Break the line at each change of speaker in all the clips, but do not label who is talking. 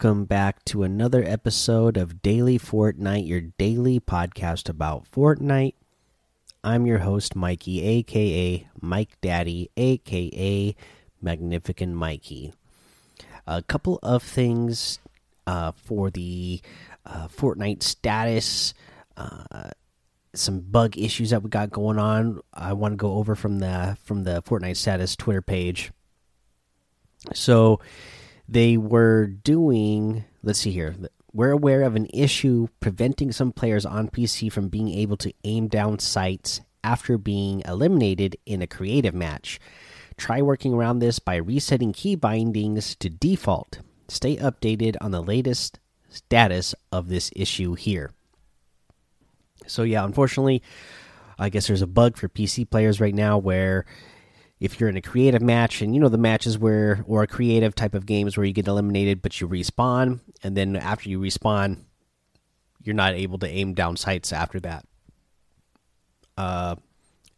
Welcome back to another episode of Daily Fortnite, your daily podcast about Fortnite. I'm your host, Mikey, aka Mike Daddy, aka Magnificent Mikey. A couple of things uh, for the uh, Fortnite status, uh, some bug issues that we got going on. I want to go over from the from the Fortnite status Twitter page. So they were doing. Let's see here. We're aware of an issue preventing some players on PC from being able to aim down sights after being eliminated in a creative match. Try working around this by resetting key bindings to default. Stay updated on the latest status of this issue here. So, yeah, unfortunately, I guess there's a bug for PC players right now where if you're in a creative match and you know the matches where or a creative type of games where you get eliminated but you respawn and then after you respawn you're not able to aim down sights after that. Uh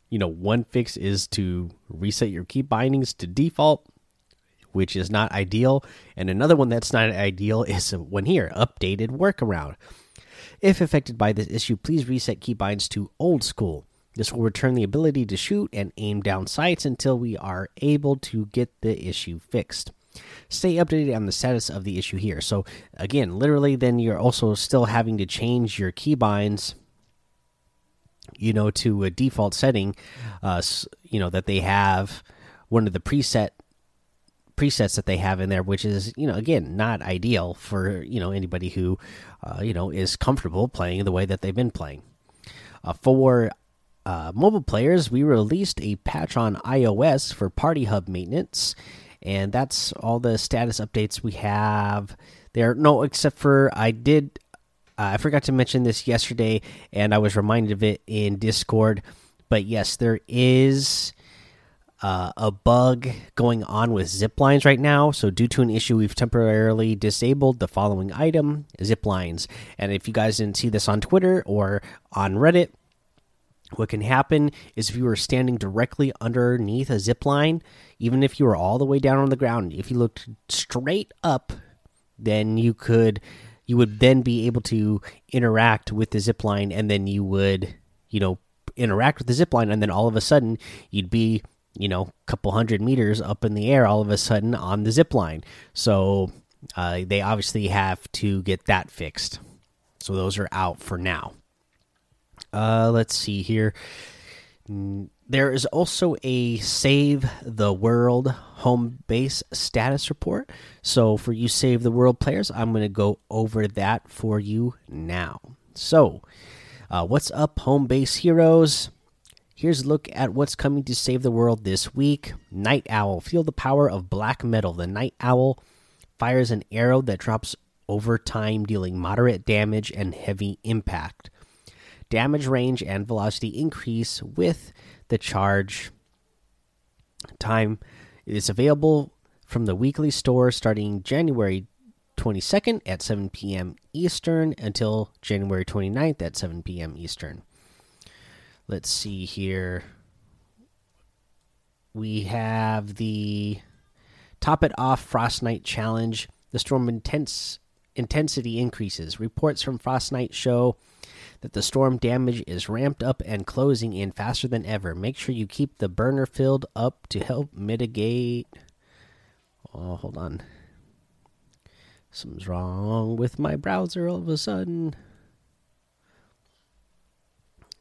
you know one fix is to reset your key bindings to default which is not ideal. And another one that's not ideal is when here updated workaround. If affected by this issue please reset key binds to old school this will return the ability to shoot and aim down sights until we are able to get the issue fixed. Stay updated on the status of the issue here. So, again, literally, then you're also still having to change your keybinds, you know, to a default setting, uh, you know, that they have one of the preset presets that they have in there, which is, you know, again, not ideal for, you know, anybody who, uh, you know, is comfortable playing the way that they've been playing. Uh, for uh, mobile players, we released a patch on iOS for Party Hub maintenance, and that's all the status updates we have there. No, except for I did, uh, I forgot to mention this yesterday, and I was reminded of it in Discord. But yes, there is uh, a bug going on with zip lines right now. So, due to an issue, we've temporarily disabled the following item zip lines. And if you guys didn't see this on Twitter or on Reddit, what can happen is if you were standing directly underneath a zip line, even if you were all the way down on the ground, if you looked straight up, then you could you would then be able to interact with the zip line and then you would, you know, interact with the zip line and then all of a sudden you'd be, you know, a couple hundred meters up in the air all of a sudden on the zip line. So uh, they obviously have to get that fixed. So those are out for now. Uh, let's see here. There is also a Save the World home base status report. So, for you Save the World players, I'm going to go over that for you now. So, uh, what's up, home base heroes? Here's a look at what's coming to save the world this week. Night Owl. Feel the power of black metal. The Night Owl fires an arrow that drops over time, dealing moderate damage and heavy impact damage range and velocity increase with the charge time. It is available from the weekly store starting January 22nd at 7 p.m. Eastern until January 29th at 7 p.m. Eastern. Let's see here. We have the Top It Off Frostnite Challenge. The storm intense intensity increases. Reports from Frostnite show that the storm damage is ramped up and closing in faster than ever. Make sure you keep the burner filled up to help mitigate. Oh, hold on. Something's wrong with my browser all of a sudden.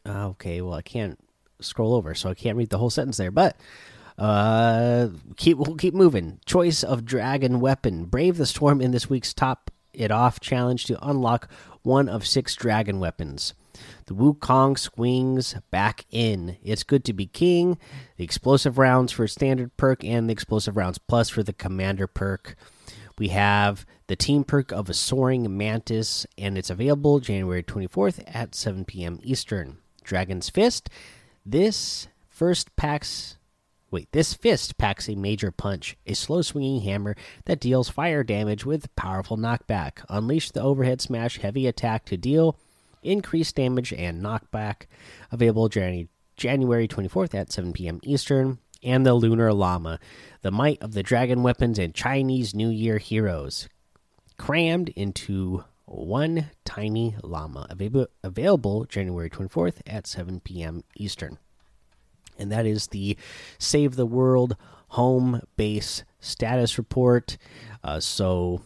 Okay, well I can't scroll over, so I can't read the whole sentence there. But uh, keep we'll keep moving. Choice of dragon weapon. Brave the storm in this week's top it off challenge to unlock one of six dragon weapons. The Wukong swings back in. It's good to be king. The explosive rounds for standard perk and the explosive rounds plus for the commander perk. We have the team perk of a soaring mantis, and it's available January 24th at 7 p.m. Eastern. Dragon's Fist. This first packs Wait, this fist packs a major punch, a slow swinging hammer that deals fire damage with powerful knockback. Unleash the overhead smash heavy attack to deal increased damage and knockback. Available January 24th at 7 p.m. Eastern. And the Lunar Llama, the might of the dragon weapons and Chinese New Year heroes. crammed into one tiny llama. Available, available January 24th at 7 p.m. Eastern. And that is the Save the World home base status report. Uh, so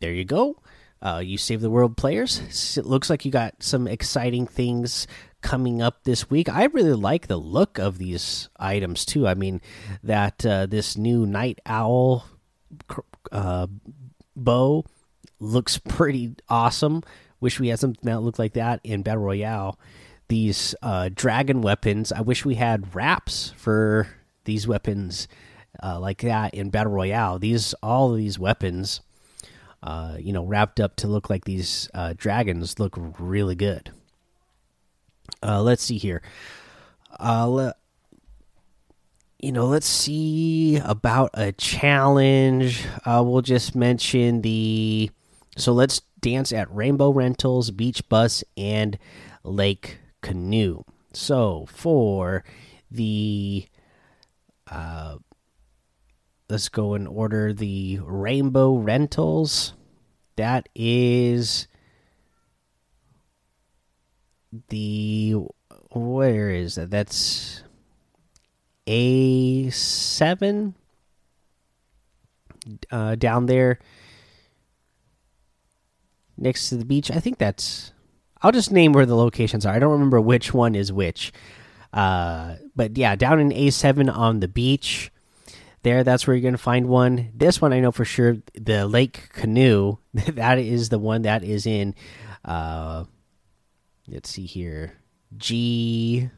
there you go. Uh, you save the world players. It looks like you got some exciting things coming up this week. I really like the look of these items too. I mean, that uh, this new night owl uh, bow looks pretty awesome. Wish we had something that looked like that in Battle Royale. These uh, dragon weapons. I wish we had wraps for these weapons uh, like that in Battle Royale. These all of these weapons, uh, you know, wrapped up to look like these uh, dragons look really good. Uh, let's see here. Uh, you know, let's see about a challenge. We'll just mention the. So let's dance at Rainbow Rentals, Beach Bus, and Lake Canoe. So for the. Uh, let's go and order the Rainbow Rentals. That is the where is that? That's A seven uh, down there next to the beach. I think that's. I'll just name where the locations are. I don't remember which one is which. Uh, but yeah, down in A7 on the beach there that's where you're going to find one this one i know for sure the lake canoe that is the one that is in uh let's see here g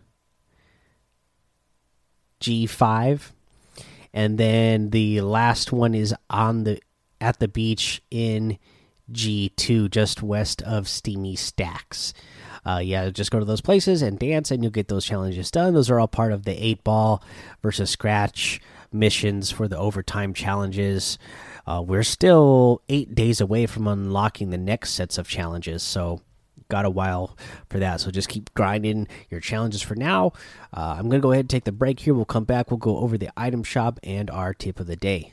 g5 and then the last one is on the at the beach in g2 just west of steamy stacks uh, yeah, just go to those places and dance, and you'll get those challenges done. Those are all part of the eight ball versus scratch missions for the overtime challenges. Uh, we're still eight days away from unlocking the next sets of challenges, so got a while for that. So just keep grinding your challenges for now. Uh, I'm gonna go ahead and take the break here. We'll come back. We'll go over the item shop and our tip of the day.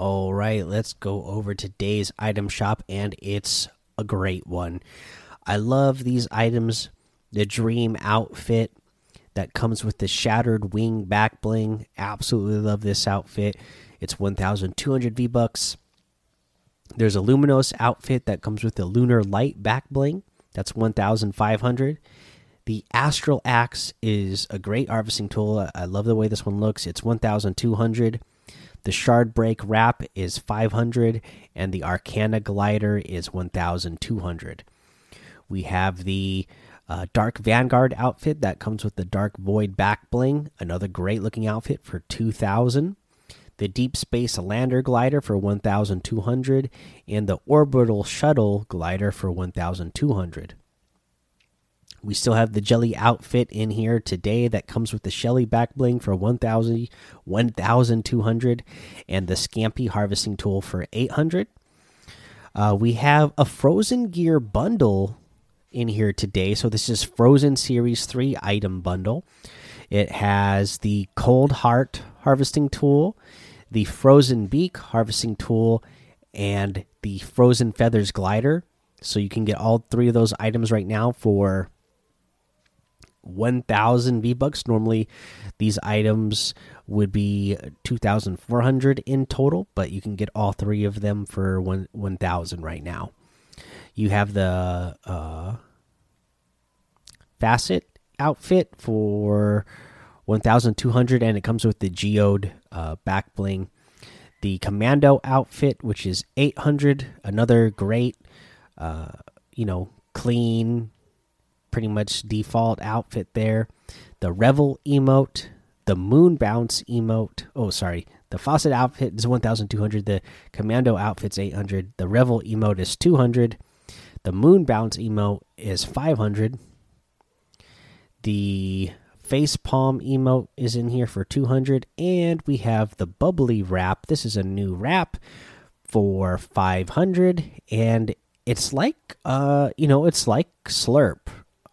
All right, let's go over today's item shop, and it's a great one. I love these items. The Dream outfit that comes with the Shattered Wing back bling. Absolutely love this outfit. It's 1,200 V bucks. There's a Luminous outfit that comes with the Lunar Light back bling. That's 1,500. The Astral Axe is a great harvesting tool. I love the way this one looks. It's 1,200. The Shard Break Wrap is 500, and the Arcana Glider is 1,200. We have the uh, Dark Vanguard outfit that comes with the Dark Void back bling, another great looking outfit for 2,000. The Deep Space Lander glider for 1,200, and the Orbital Shuttle glider for 1,200. We still have the Jelly outfit in here today that comes with the Shelly back bling for 1,000, 1,200 and the Scampy harvesting tool for 800. Uh, we have a Frozen Gear bundle in here today. So this is Frozen Series 3 item bundle. It has the Cold Heart harvesting tool, the Frozen Beak harvesting tool, and the Frozen Feathers glider. So you can get all three of those items right now for 1000 V bucks. Normally, these items would be 2400 in total, but you can get all three of them for 1 1000 right now. You have the uh, facet outfit for 1200 and it comes with the geode uh, back bling. The commando outfit, which is 800, another great, uh, you know, clean pretty much default outfit there. The Revel emote, the Moon Bounce emote. Oh, sorry, The Faucet outfit is 1,200. The Commando outfit's 800. The Revel emote is 200. The Moon Bounce emote is 500. The Face Palm emote is in here for 200. And we have the Bubbly Wrap. This is a new wrap for 500. And it's like, uh, you know, it's like Slurp.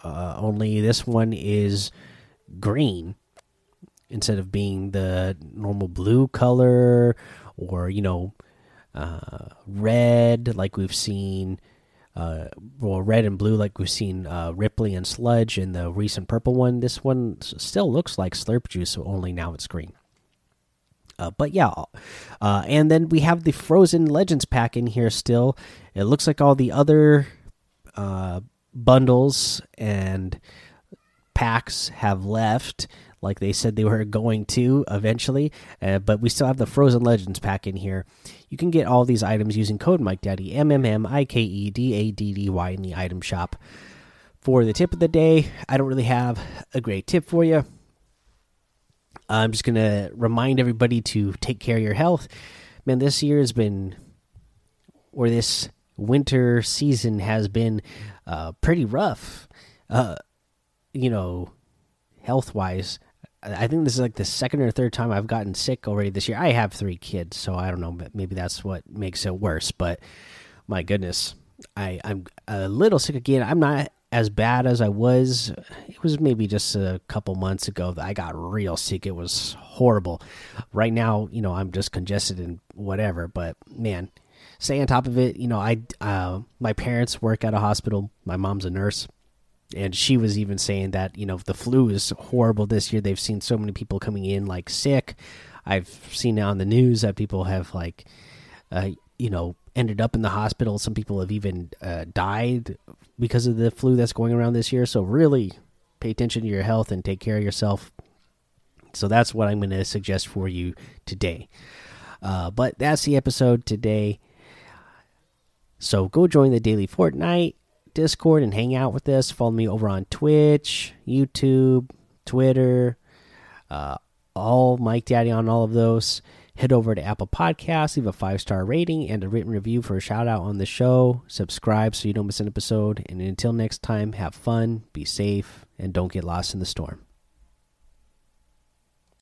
Uh, only this one is green instead of being the normal blue color or you know uh, red like we've seen uh, well red and blue like we've seen uh, Rippley and Sludge in the recent purple one. This one still looks like Slurp juice, so only now it's green. Uh, but yeah, uh, and then we have the Frozen Legends pack in here still. It looks like all the other uh, bundles and packs have left like they said they were going to eventually. Uh, but we still have the Frozen Legends pack in here. You can get all these items using code Mike Daddy M M M I K E D A D D Y in the item shop. For the tip of the day, I don't really have a great tip for you. I'm just gonna remind everybody to take care of your health. Man, this year has been, or this winter season has been, uh, pretty rough. Uh, you know, health wise. I think this is like the second or third time I've gotten sick already this year. I have three kids, so I don't know. Maybe that's what makes it worse. But my goodness, I I'm a little sick again. I'm not as bad as I was. It was maybe just a couple months ago that I got real sick. It was horrible. Right now, you know, I'm just congested and whatever. But man, stay on top of it. You know, I uh, my parents work at a hospital. My mom's a nurse and she was even saying that you know the flu is horrible this year. They've seen so many people coming in like sick. I've seen on the news that people have like, uh, you know, ended up in the hospital. Some people have even uh, died because of the flu that's going around this year. So really, pay attention to your health and take care of yourself. So that's what I'm going to suggest for you today. Uh, but that's the episode today. So go join the daily Fortnite Discord and hang out with us. Follow me over on Twitch, YouTube, Twitter, uh, all Mike Daddy on all of those. Head over to Apple Podcasts, leave a five star rating and a written review for a shout out on the show. Subscribe so you don't miss an episode. And until next time, have fun, be safe, and don't get lost in the storm.